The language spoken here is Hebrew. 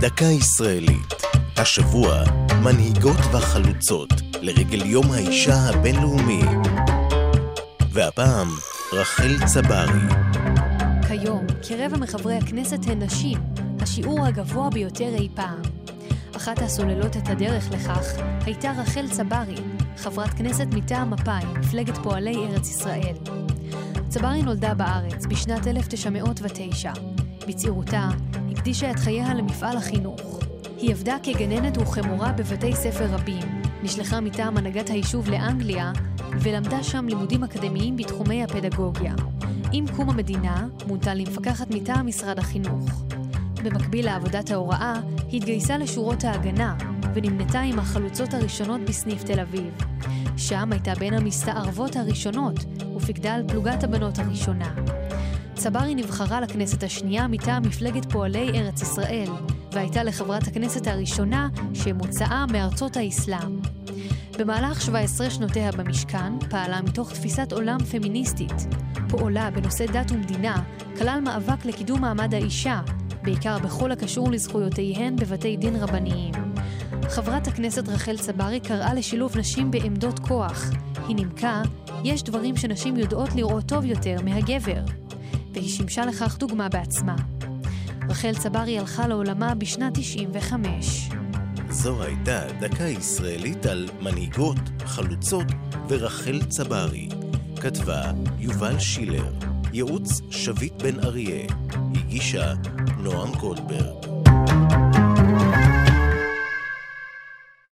דקה ישראלית. השבוע, מנהיגות וחלוצות לרגל יום האישה הבינלאומי. והפעם, רחל צברי. כיום, כרבע מחברי הכנסת הן נשים, השיעור הגבוה ביותר אי פעם. אחת הסוללות את הדרך לכך הייתה רחל צברי, חברת כנסת מטעם מפא"י, מפלגת פועלי ארץ ישראל. צברי נולדה בארץ בשנת 1909. בצעירותה הקדישה את חייה למפעל החינוך. היא עבדה כגננת וכמורה בבתי ספר רבים, נשלחה מטעם הנהגת היישוב לאנגליה ולמדה שם לימודים אקדמיים בתחומי הפדגוגיה. עם קום המדינה מונתה למפקחת מטעם משרד החינוך. במקביל לעבודת ההוראה, התגייסה לשורות ההגנה ונמנתה עם החלוצות הראשונות בסניף תל אביב. שם הייתה בין המסתערבות הראשונות ופיקדה על פלוגת הבנות הראשונה. צברי נבחרה לכנסת השנייה מטעם מפלגת פועלי ארץ ישראל, והייתה לחברת הכנסת הראשונה שמוצאה מארצות האסלאם. במהלך 17 שנותיה במשכן פעלה מתוך תפיסת עולם פמיניסטית. פועלה בנושא דת ומדינה כלל מאבק לקידום מעמד האישה, בעיקר בכל הקשור לזכויותיהן בבתי דין רבניים. חברת הכנסת רחל צברי קראה לשילוב נשים בעמדות כוח. היא נימקה, יש דברים שנשים יודעות לראות טוב יותר מהגבר. והיא שימשה לכך דוגמה בעצמה. רחל צברי הלכה לעולמה בשנת 95. זו הייתה דקה ישראלית על מנהיגות, חלוצות ורחל צברי. כתבה יובל שילר, ייעוץ שביט בן אריה, הגישה נועם גולדברג.